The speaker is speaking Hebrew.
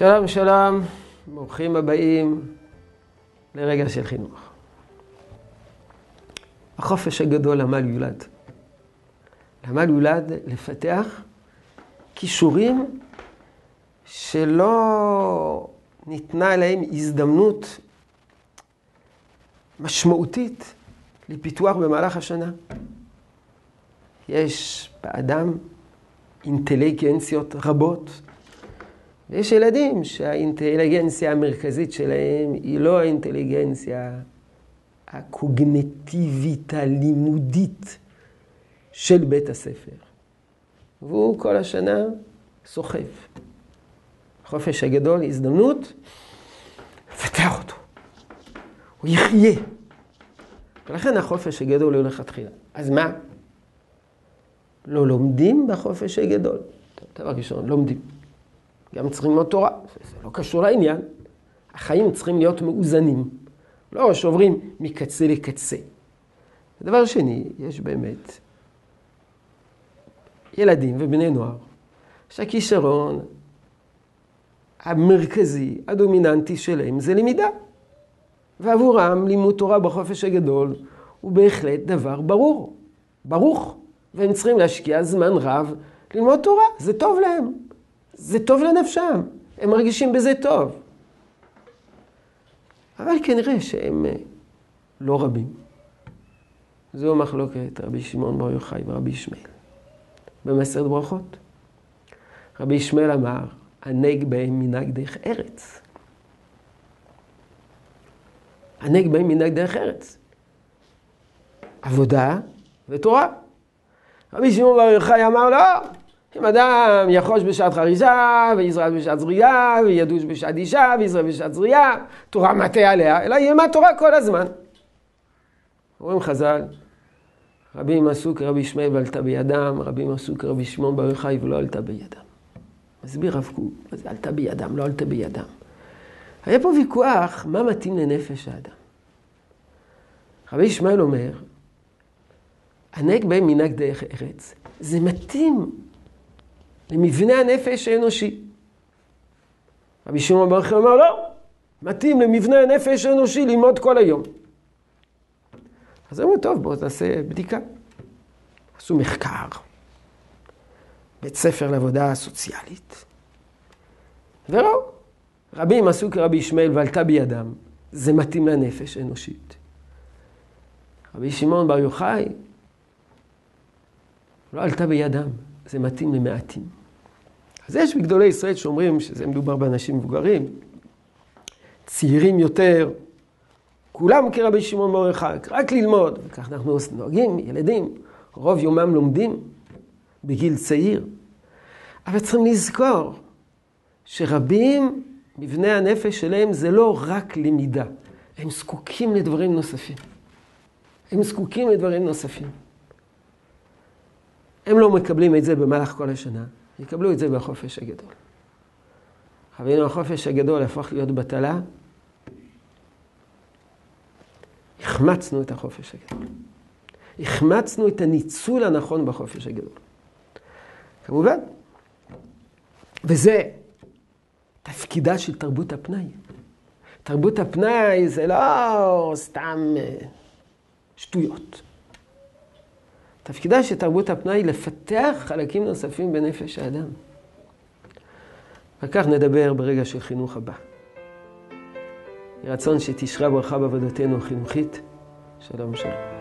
שלום, שלום, ברוכים הבאים לרגע של חינוך. החופש הגדול עמל יולד. עמל יולד לפתח כישורים שלא ניתנה להם הזדמנות משמעותית לפיתוח במהלך השנה. יש באדם אינטליגנציות רבות, ויש ילדים שהאינטליגנציה המרכזית שלהם היא לא האינטליגנציה הקוגנטיבית הלימודית של בית הספר. והוא כל השנה סוחב. החופש הגדול, הזדמנות, לפתח אותו. הוא יחיה. ולכן החופש הגדול הוא לכתחילה. אז מה? לא לומדים בחופש הגדול. דבר ראשון, לומדים. גם צריכים ללמוד תורה, זה לא קשור לעניין. החיים צריכים להיות מאוזנים. לא שעוברים מקצה לקצה. דבר שני, יש באמת ילדים ובני נוער שהכישרון המרכזי, הדומיננטי שלהם זה למידה. ועבורם לימוד תורה בחופש הגדול הוא בהחלט דבר ברור, ברוך. והם צריכים להשקיע זמן רב ללמוד תורה, זה טוב להם. זה טוב לנפשם, הם מרגישים בזה טוב. אבל כנראה שהם אה, לא רבים. זו מחלוקת רבי שמעון בר יוחאי ורבי ישמעאל. במסרת ברכות. רבי ישמעאל אמר, הנג בהם מנהג דרך ארץ. הנג בהם מנהג דרך ארץ. עבודה ותורה. רבי שמעון בר יוחאי אמר, לא, אם אדם יחוש בשעת חריזה, ויזרע בשעת זריעה, וידוש בשעת אישה, ויזרע בשעת זריעה, תורה מטה עליה, אלא ילמד תורה כל הזמן. אומרים חז"ל, רבים עשו כרבי ישמעאל ועלתה בידם, רבים עשו כרבי שמעון בר יוחאי ולא עלתה בידם. מסביר רב קוק, מה זה עלתה בידם, לא עלתה בידם. היה פה ויכוח מה מתאים לנפש האדם. רבי ישמעאל אומר, הנהג בהם מנהג דרך ארץ, זה מתאים למבנה הנפש האנושי. רבי שמעון בר יוחאי אומר, לא, מתאים למבנה הנפש האנושי ללמוד כל היום. אז אמרו, טוב, בואו נעשה בדיקה. עשו מחקר, בית ספר לעבודה סוציאלית, וראו, רבים עשו כרבי ישמעאל ועלתה בידם, זה מתאים לנפש האנושית. רבי שמעון בר יוחאי לא עלתה בידם, זה מתאים למעטים. אז יש בגדולי ישראל שאומרים שזה מדובר באנשים מבוגרים, צעירים יותר, כולם כרבי שמעון בר יוחאי, רק ללמוד. וכך אנחנו נוהגים, ילדים, רוב יומם לומדים בגיל צעיר. אבל צריכים לזכור שרבים מבני הנפש שלהם זה לא רק למידה, הם זקוקים לדברים נוספים. הם זקוקים לדברים נוספים. הם לא מקבלים את זה במהלך כל השנה, יקבלו את זה בחופש הגדול. חווינו החופש הגדול הפך להיות בטלה, החמצנו את החופש הגדול. החמצנו את הניצול הנכון בחופש הגדול. כמובן, וזה תפקידה של תרבות הפנאי. תרבות הפנאי זה לא סתם אה, שטויות. תפקידה של תרבות הפנאי לפתח חלקים נוספים בנפש האדם. וכך נדבר ברגע של חינוך הבא. יהי רצון שתשרה ברכה בעבודתנו החינוכית. שלום שלום.